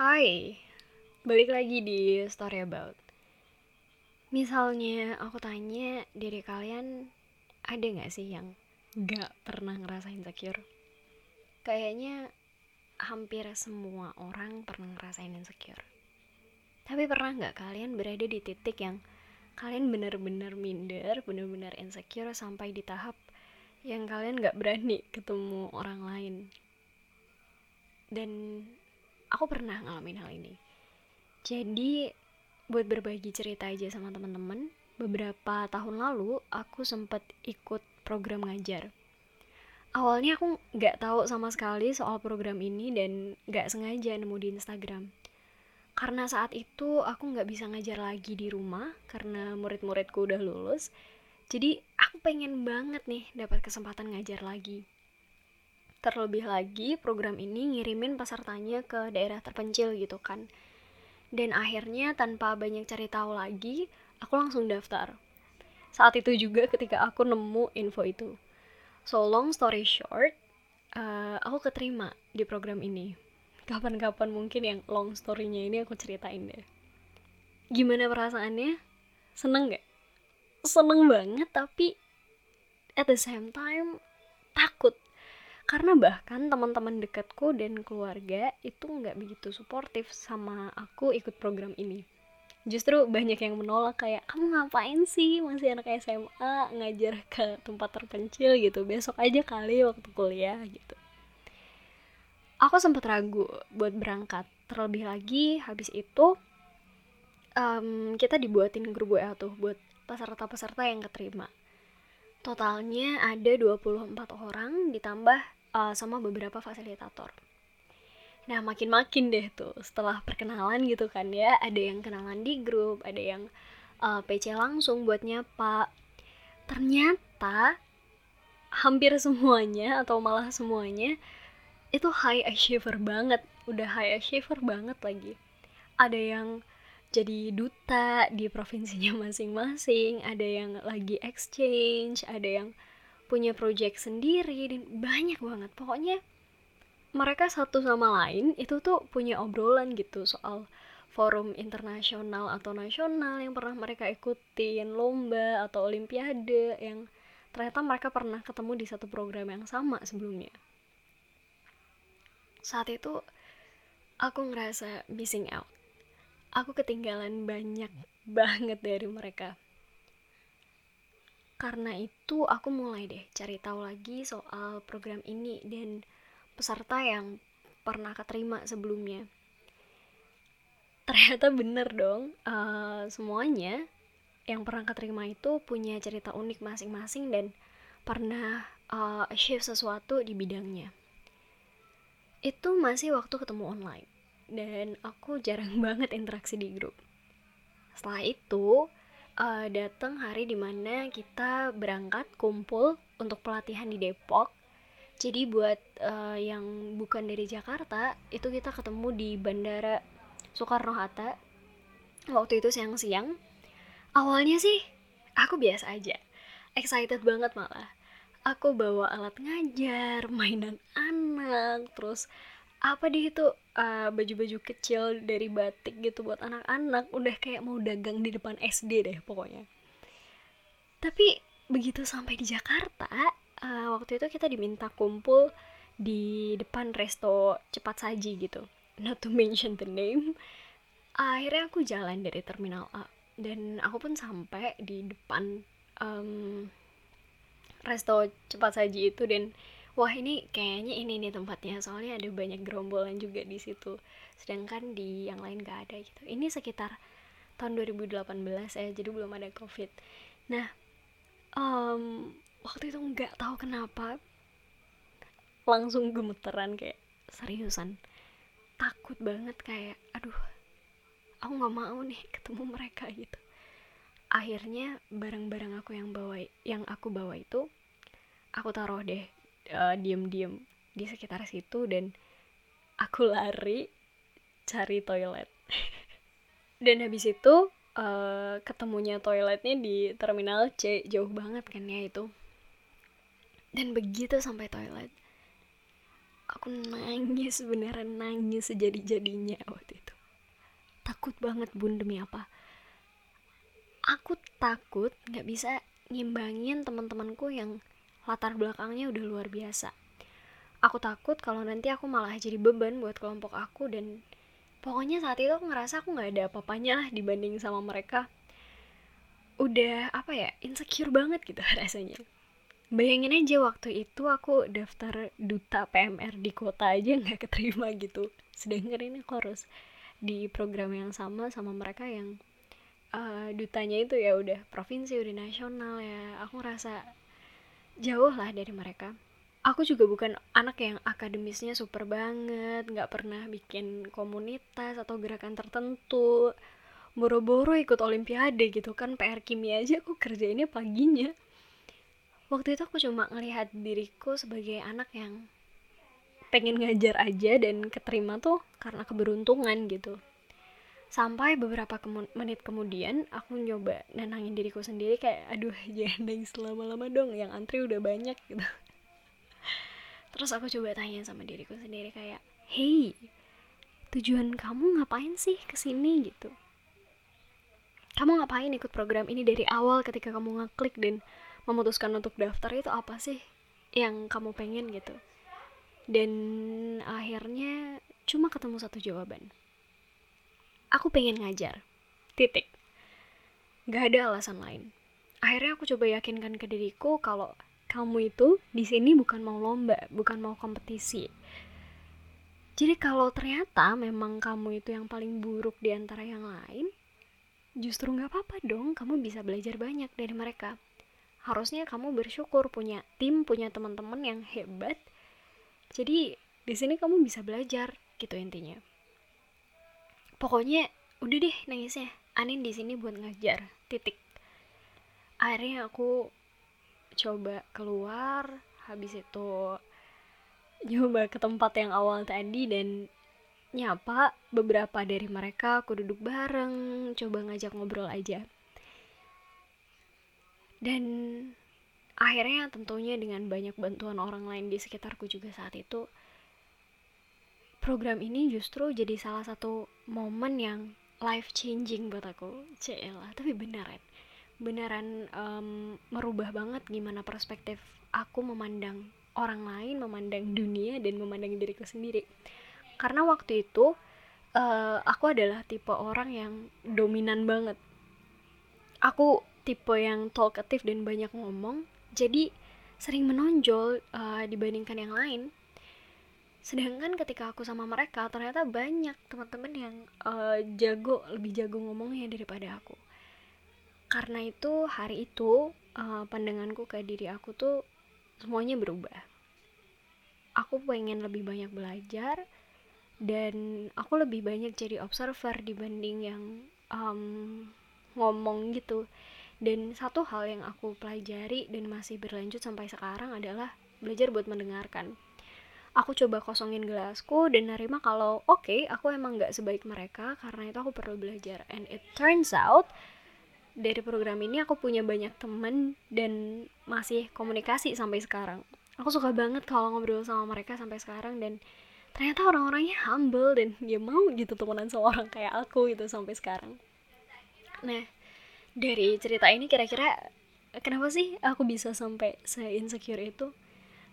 Hai, balik lagi di Story About. Misalnya aku tanya diri kalian ada gak sih yang gak pernah ngerasa insecure? Kayaknya hampir semua orang pernah ngerasain insecure. Tapi pernah gak kalian berada di titik yang kalian bener-bener minder, bener-bener insecure sampai di tahap yang kalian gak berani ketemu orang lain? Dan aku pernah ngalamin hal ini. Jadi buat berbagi cerita aja sama teman-teman beberapa tahun lalu aku sempat ikut program ngajar. Awalnya aku nggak tahu sama sekali soal program ini dan nggak sengaja nemu di Instagram. Karena saat itu aku nggak bisa ngajar lagi di rumah karena murid-muridku udah lulus. Jadi aku pengen banget nih dapat kesempatan ngajar lagi Terlebih lagi, program ini ngirimin pesertanya ke daerah terpencil gitu kan. Dan akhirnya tanpa banyak cari tahu lagi, aku langsung daftar. Saat itu juga ketika aku nemu info itu. So long story short, uh, aku keterima di program ini. Kapan-kapan mungkin yang long story-nya ini aku ceritain deh. Gimana perasaannya? Seneng gak? Seneng banget tapi at the same time takut karena bahkan teman-teman dekatku dan keluarga itu nggak begitu suportif sama aku ikut program ini. Justru banyak yang menolak kayak kamu ngapain sih? Masih anak SMA ngajar ke tempat terpencil gitu. Besok aja kali waktu kuliah gitu. Aku sempat ragu buat berangkat. Terlebih lagi habis itu um, kita dibuatin grup WA tuh buat peserta-peserta yang keterima. Totalnya ada 24 orang ditambah uh, sama beberapa fasilitator. Nah, makin-makin deh tuh setelah perkenalan gitu kan ya, ada yang kenalan di grup, ada yang uh, eh, PC langsung buat nyapa. Ternyata hampir semuanya atau malah semuanya itu high achiever banget, udah high achiever banget lagi. Ada yang jadi duta di provinsinya masing-masing, ada yang lagi exchange, ada yang punya project sendiri dan banyak banget. Pokoknya mereka satu sama lain itu tuh punya obrolan gitu soal forum internasional atau nasional yang pernah mereka ikutin lomba atau olimpiade yang ternyata mereka pernah ketemu di satu program yang sama sebelumnya. Saat itu aku ngerasa missing out. Aku ketinggalan banyak banget dari mereka karena itu aku mulai deh cari tahu lagi soal program ini dan peserta yang pernah keterima sebelumnya. Ternyata bener dong, uh, semuanya yang pernah keterima itu punya cerita unik masing-masing dan pernah uh, achieve sesuatu di bidangnya. Itu masih waktu ketemu online dan aku jarang banget interaksi di grup. Setelah itu, uh, datang hari di mana kita berangkat kumpul untuk pelatihan di Depok. Jadi buat uh, yang bukan dari Jakarta, itu kita ketemu di Bandara Soekarno Hatta. Waktu itu siang-siang. Awalnya sih aku biasa aja. Excited banget malah. Aku bawa alat ngajar, mainan anak, terus apa di itu uh, baju-baju kecil dari batik gitu buat anak-anak. Udah kayak mau dagang di depan SD deh pokoknya. Tapi begitu sampai di Jakarta uh, waktu itu kita diminta kumpul di depan resto cepat saji gitu. Not to mention the name. Akhirnya aku jalan dari terminal A. Dan aku pun sampai di depan um, resto cepat saji itu dan wah ini kayaknya ini nih tempatnya soalnya ada banyak gerombolan juga di situ. Sedangkan di yang lain gak ada gitu. Ini sekitar tahun 2018 ya jadi belum ada covid. Nah um, waktu itu nggak tahu kenapa langsung gemeteran kayak seriusan. Takut banget kayak aduh aku nggak mau nih ketemu mereka gitu. Akhirnya barang-barang aku yang bawa yang aku bawa itu aku taruh deh uh, diem-diem di sekitar situ dan aku lari cari toilet. Dan habis itu uh, ketemunya toiletnya di terminal C jauh banget kan ya itu. Dan begitu sampai toilet aku nangis beneran nangis sejadi-jadinya waktu itu. Takut banget bun demi apa? Aku takut nggak bisa ngimbangin teman-temanku yang latar belakangnya udah luar biasa. Aku takut kalau nanti aku malah jadi beban buat kelompok aku dan pokoknya saat itu aku ngerasa aku nggak ada apa-apanya lah dibanding sama mereka. Udah apa ya insecure banget gitu rasanya. Bayangin aja waktu itu aku daftar duta PMR di kota aja nggak keterima gitu. Sedangkan ini aku harus di program yang sama sama mereka yang uh, dutanya itu ya udah provinsi udah nasional ya. Aku ngerasa jauh lah dari mereka. Aku juga bukan anak yang akademisnya super banget nggak pernah bikin komunitas atau gerakan tertentu. Boro-boro ikut olimpiade gitu kan PR kimia aja aku kerjainnya paginya. Waktu itu aku cuma ngelihat diriku sebagai anak yang pengen ngajar aja dan keterima tuh karena keberuntungan gitu sampai beberapa kemu menit kemudian aku nyoba nenangin diriku sendiri kayak aduh jangan nangis lama-lama dong yang antri udah banyak gitu. Terus aku coba tanya sama diriku sendiri kayak hey tujuan kamu ngapain sih ke sini gitu. Kamu ngapain ikut program ini dari awal ketika kamu ngeklik dan memutuskan untuk daftar itu apa sih yang kamu pengen? Gitu. Dan akhirnya cuma ketemu satu jawaban aku pengen ngajar. Titik. Gak ada alasan lain. Akhirnya aku coba yakinkan ke diriku kalau kamu itu di sini bukan mau lomba bukan mau kompetisi. Jadi kalau ternyata memang kamu itu yang paling buruk di antara yang lain, justru nggak apa-apa dong, kamu bisa belajar banyak dari mereka. Harusnya kamu bersyukur punya tim punya teman-teman yang hebat. Jadi di sini kamu bisa belajar gitu intinya pokoknya udah deh nangisnya. Anin di sini buat ngajar titik. Akhirnya aku coba keluar habis itu nyoba ke tempat yang awal tadi dan nyapa beberapa dari mereka aku duduk bareng coba ngajak ngobrol aja. Dan akhirnya tentunya dengan banyak bantuan orang lain di sekitarku juga saat itu program ini justru jadi salah satu momen yang life changing buat aku cila tapi beneran beneran um, merubah banget gimana perspektif aku memandang orang lain memandang dunia dan memandang diriku sendiri. Karena waktu itu uh, aku adalah tipe orang yang dominan banget. Aku tipe yang talkative dan banyak ngomong jadi sering menonjol uh, dibandingkan yang lain sedangkan ketika aku sama mereka ternyata banyak teman-teman yang uh, jago lebih jago ngomongnya daripada aku. Karena itu hari itu uh, pandanganku ke diri aku tuh semuanya berubah. Aku pengen lebih banyak belajar dan aku lebih banyak jadi observer dibanding yang um, ngomong gitu. Dan satu hal yang aku pelajari dan masih berlanjut sampai sekarang adalah belajar buat mendengarkan aku coba kosongin gelasku dan nerima kalau oke okay, aku emang gak sebaik mereka karena itu aku perlu belajar. And it turns out dari program ini aku punya banyak temen dan masih komunikasi sampai sekarang. Aku suka banget kalau ngobrol sama mereka sampai sekarang dan ternyata orang-orangnya humble dan dia mau gitu temenan sama orang kayak aku gitu sampai sekarang. Nah dari cerita ini kira-kira kenapa sih aku bisa sampai se-insecure itu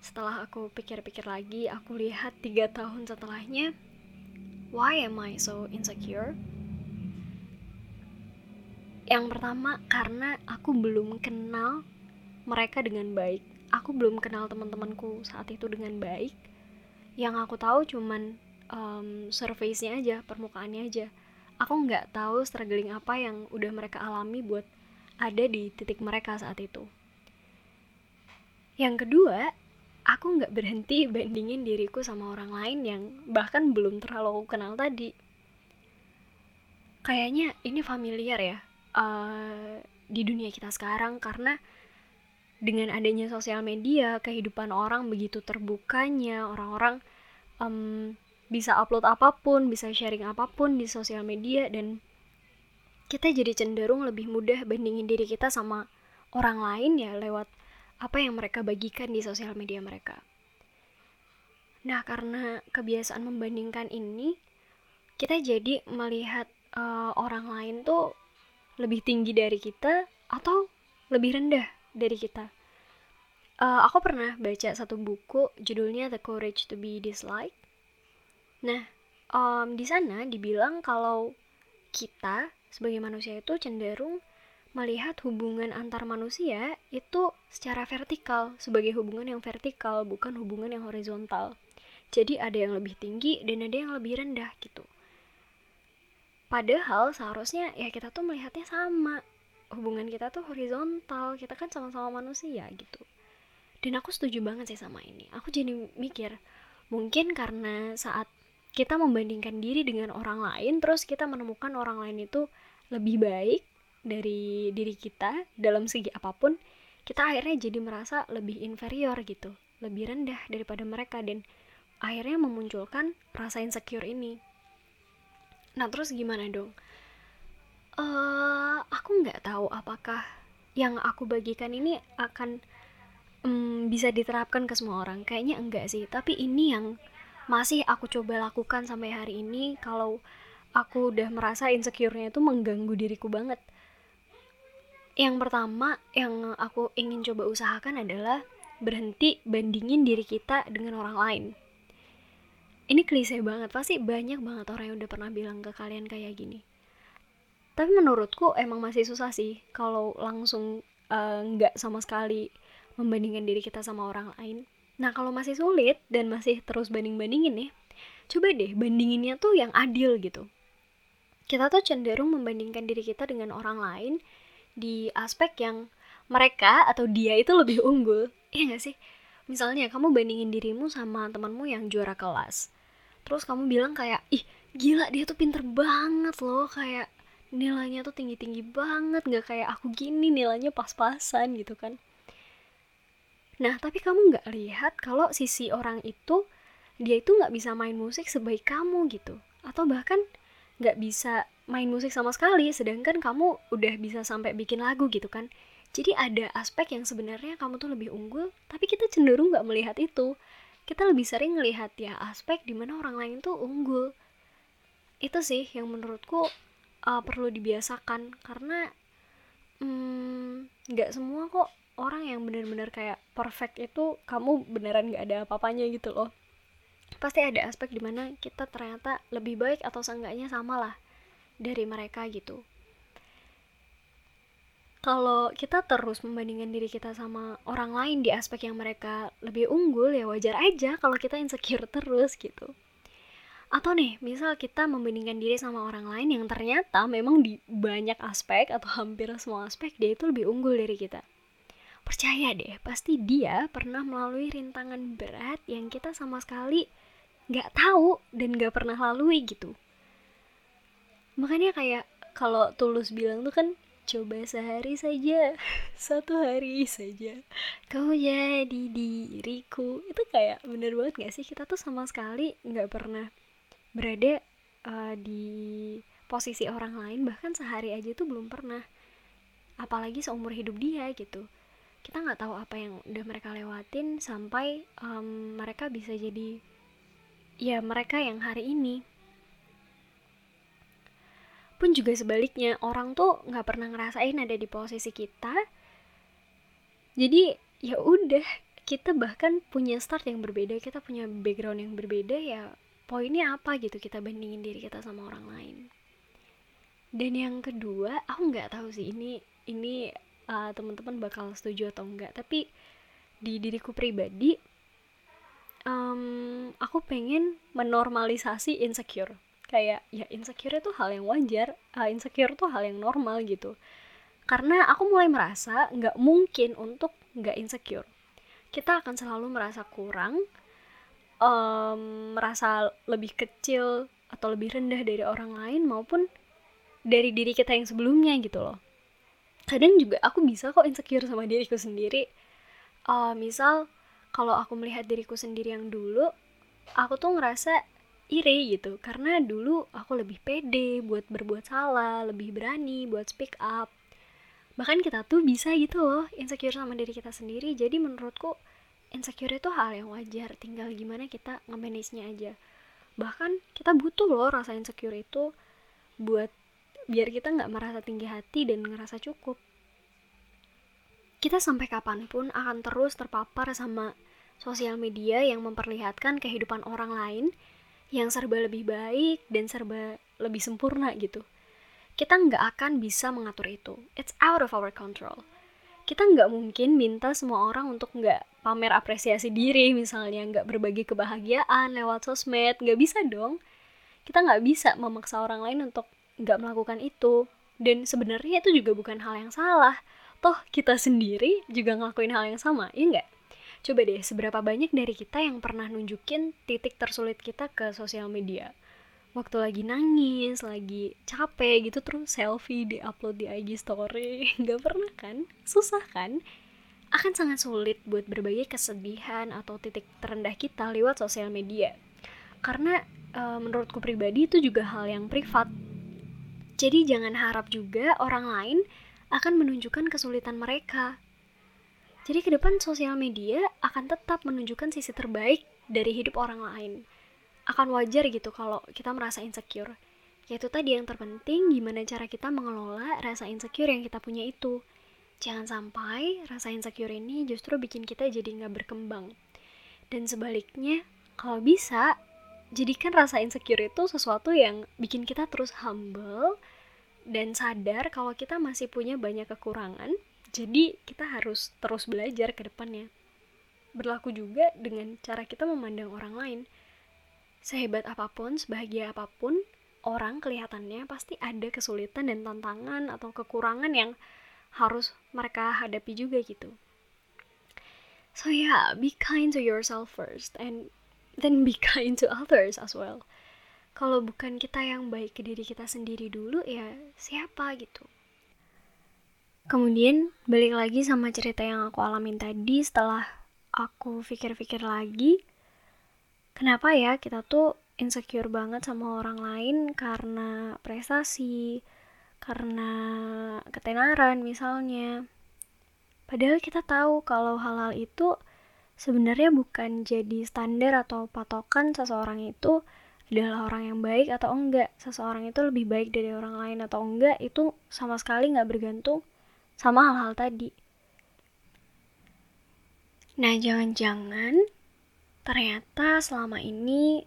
setelah aku pikir-pikir lagi aku lihat tiga tahun setelahnya why am I so insecure? Yang pertama karena aku belum kenal mereka dengan baik. Aku belum kenal teman-temanku saat itu dengan baik. Yang aku tahu cuman um, surface-nya aja permukaannya aja. Aku nggak tahu struggling apa yang udah mereka alami buat ada di titik mereka saat itu. Yang kedua, aku nggak berhenti bandingin diriku sama orang lain yang bahkan belum terlalu aku kenal tadi. Kayaknya ini familiar ya uh, di dunia kita sekarang karena dengan adanya sosial media, kehidupan orang begitu terbukanya, orang-orang um, bisa upload apa pun, bisa sharing apa pun di sosial media dan kita jadi cenderung lebih mudah bandingin diri kita sama orang lain ya lewat apa yang mereka bagikan di sosial media mereka. Nah, karena kebiasaan membandingkan ini, kita jadi melihat uh, orang lain tuh lebih tinggi dari kita atau lebih rendah dari kita. Uh, aku pernah baca satu buku judulnya The Courage to Be Disliked. Nah, um, di sana dibilang kalau kita sebagai manusia itu cenderung melihat hubungan antar manusia itu secara vertikal sebagai hubungan yang vertikal bukan hubungan yang horizontal. Jadi ada yang lebih tinggi dan ada yang lebih rendah gitu. Padahal seharusnya ya kita tuh melihatnya sama. Hubungan kita tuh horizontal, kita kan sama-sama manusia gitu. Dan aku setuju banget sih sama ini. Aku jadi mikir, mungkin karena saat kita membandingkan diri dengan orang lain, terus kita menemukan orang lain itu lebih baik dari diri kita dalam segi apa pun, kita akhirnya jadi merasa lebih inferior gitu, lebih rendah daripada mereka dan akhirnya memunculkan rasa insecure ini. Nah terus gimana dong? Uh, aku nggak tahu apakah yang aku bagikan ini akan um, bisa diterapkan ke semua orang. Kayaknya enggak sih. Tapi ini yang masih aku coba lakukan sampai hari ini. Kalau aku udah merasa insecure-nya itu mengganggu diriku banget. Yang pertama yang aku ingin coba usahakan adalah berhenti bandingin diri kita dengan orang lain. Ini klise banget pasti banyak banget orang yang udah pernah bilang ke kalian kayak gini. Tapi menurutku emang masih susah sih kalau langsung eh, nggak uh, sama sekali membandingkan diri kita sama orang lain. Nah kalau masih sulit dan masih terus banding-bandingin nih coba deh bandinginnya tuh yang adil gitu. Kita tuh cenderung membandingkan diri kita dengan orang lain di aspek yang mereka atau dia itu lebih unggul. Iya gak sih? Misalnya kamu bandingin dirimu sama temanmu yang juara kelas. Terus kamu bilang kayak ih gila dia tuh pinter banget loh. Kayak nilainya tuh tinggi tinggi banget. Nggak kayak aku gini nilainya pas-pasan gitu kan. Nah tapi kamu nggak lihat kalau sisi orang itu dia itu nggak bisa main musik sebaik kamu gitu. Atau bahkan nggak bisa main musik sama sekali sedangkan kamu udah bisa sampai bikin lagu gitu kan. Jadi ada aspek yang sebenarnya kamu tuh lebih unggul tapi kita cenderung nggak melihat itu. Kita lebih sering melihat ya aspek di mana orang lain tuh unggul. Itu sih yang menurutku uh, perlu dibiasakan karena hmm, nggak hmm, semua kok orang yang benar-benar kayak perfect itu kamu beneran nggak ada apa-apanya gitu loh. Pasti ada aspek di mana kita ternyata lebih baik atau seenggaknya sama lah dari mereka gitu. Kalau kita terus membandingkan diri kita sama orang lain di aspek yang mereka lebih unggul ya wajar aja kalau kita insecure terus gitu. Atau nih misal kita membandingkan diri sama orang lain yang ternyata memang di banyak aspek atau hampir semua aspek dia itu lebih unggul dari kita. Percaya deh pasti dia pernah melalui rintangan berat yang kita sama sekali nggak tahu dan nggak pernah lalui gitu makanya kayak kalau tulus bilang tuh kan Coba sehari saja, satu hari saja, kau jadi diriku. Itu kayak bener banget gak sih? Kita tuh sama sekali gak pernah berada uh, di posisi orang lain, bahkan sehari aja tuh belum pernah. Apalagi seumur hidup dia gitu. Kita nggak tahu apa yang udah mereka lewatin sampai um, mereka bisa jadi ya mereka yang hari ini pun juga sebaliknya orang tuh nggak pernah ngerasain ada di posisi kita. Jadi ya udah kita bahkan punya start yang berbeda kita punya background yang berbeda ya poinnya apa gitu kita bandingin diri kita sama orang lain. Dan yang kedua aku nggak tahu sih ini ini uh, teman-teman bakal setuju atau enggak tapi di diriku pribadi um, aku pengen menormalisasi insecure kayak ya insecure itu hal yang wajar uh, insecure itu hal yang normal gitu. Karena aku mulai merasa nggak mungkin untuk nggak insecure. Kita akan selalu merasa kurang um, merasa lebih kecil atau lebih rendah dari orang lain maupun dari diri kita yang sebelumnya gitu loh. Kadang juga aku bisa kok insecure sama diriku sendiri. Uh, misal kalau aku melihat diriku sendiri yang dulu aku tuh ngerasa iri gitu. Karena dulu aku lebih pede buat berbuat salah lebih berani buat speak up. Bahkan kita tuh bisa gitu loh insecure sama diri kita sendiri. Jadi menurutku insecure itu hal yang wajar. Tinggal gimana kita nge-manage-nya aja. Bahkan kita butuh loh rasa insecure itu buat biar kita nggak merasa tinggi hati dan ngerasa cukup. Kita sampai kapan pun akan terus terpapar sama sosial media yang memperlihatkan kehidupan orang lain yang serba lebih baik dan serba lebih sempurna gitu. Kita nggak akan bisa mengatur itu. It's out of our control. Kita nggak mungkin minta semua orang untuk nggak pamer apresiasi diri misalnya nggak berbagi kebahagiaan lewat sosmed. Nggak bisa dong. Kita nggak bisa memaksa orang lain untuk nggak melakukan itu. Dan sebenarnya itu juga bukan hal yang salah. Toh kita sendiri juga ngelakuin hal yang sama ya nggak coba deh seberapa banyak dari kita yang pernah nunjukin titik tersulit kita ke sosial media waktu lagi nangis, lagi capek gitu terus selfie di upload di IG story, nggak pernah kan? Susah kan? Akan sangat sulit buat berbagi kesedihan atau titik terendah kita lewat sosial media. Karena e, menurutku pribadi itu juga hal yang privat. Jadi jangan harap juga orang lain akan menunjukkan kesulitan mereka. Jadi ke depan sosial media akan tetap menunjukkan sisi terbaik dari hidup orang lain akan wajar gitu kalau kita merasa insecure. Yaitu tadi yang terpenting gimana cara kita mengelola rasa insecure yang kita punya itu. Jangan sampai rasa insecure ini justru bikin kita jadi nggak berkembang. Dan sebaliknya, kalau bisa, jadikan rasa insecure itu sesuatu yang bikin kita terus humble dan sadar kalau kita masih punya banyak kekurangan. Jadi kita harus terus belajar ke depannya. Berlaku juga dengan cara kita memandang orang lain Sehebat apa pun, sebahagia apa pun, orang kelihatannya pasti ada kesulitan dan tantangan atau kekurangan yang harus mereka hadapi juga gitu. So yeah, be kind to yourself first and then be kind to others as well. Kalau bukan kita yang baik ke diri kita sendiri dulu ya siapa gitu. Kemudian balik lagi sama cerita yang aku alamin tadi setelah aku pikir-pikir lagi, kenapa ya kita tuh insecure banget sama orang lain karena prestasi, karena ketenaran misalnya. Padahal kita tahu kalau hal-hal itu sebenarnya bukan jadi standar atau patokan seseorang itu adalah orang yang baik atau enggak. Seseorang itu lebih baik dari orang lain atau enggak itu sama sekali nggak bergantung sama hal-hal tadi. Nah, jangan-jangan Ternyata selama ini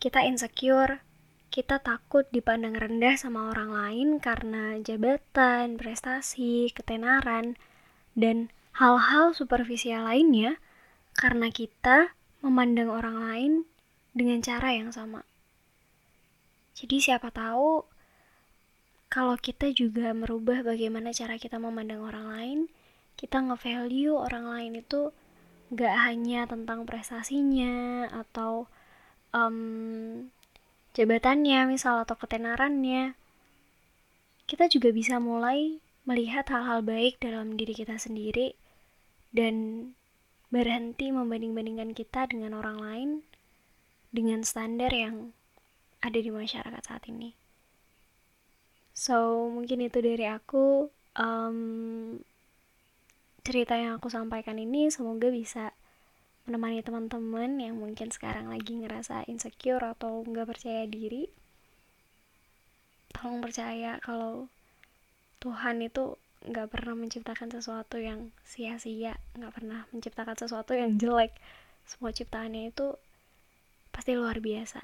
kita insecure, kita takut dipandang rendah sama orang lain karena jabatan, prestasi, ketenaran, dan hal-hal superficial lainnya karena kita memandang orang lain dengan cara yang sama. Jadi siapa tahu kalau kita juga merubah bagaimana cara kita memandang orang lain, kita nge-value orang lain itu gak hanya tentang prestasinya atau um, jabatannya misal atau ketenarannya kita juga bisa mulai melihat hal-hal baik dalam diri kita sendiri dan berhenti membanding-bandingkan kita dengan orang lain dengan standar yang ada di masyarakat saat ini. So, mungkin itu dari aku. Um, cerita yang aku sampaikan ini semoga bisa menemani teman-teman yang mungkin sekarang lagi ngerasa insecure atau nggak percaya diri. Tolong percaya kalau Tuhan itu nggak pernah menciptakan sesuatu yang sia-sia nggak pernah menciptakan sesuatu yang jelek. Semua ciptaannya itu pasti luar biasa.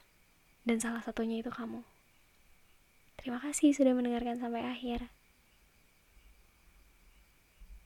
Dan salah satunya itu kamu terima kasih sudah mendengarkan sampai akhir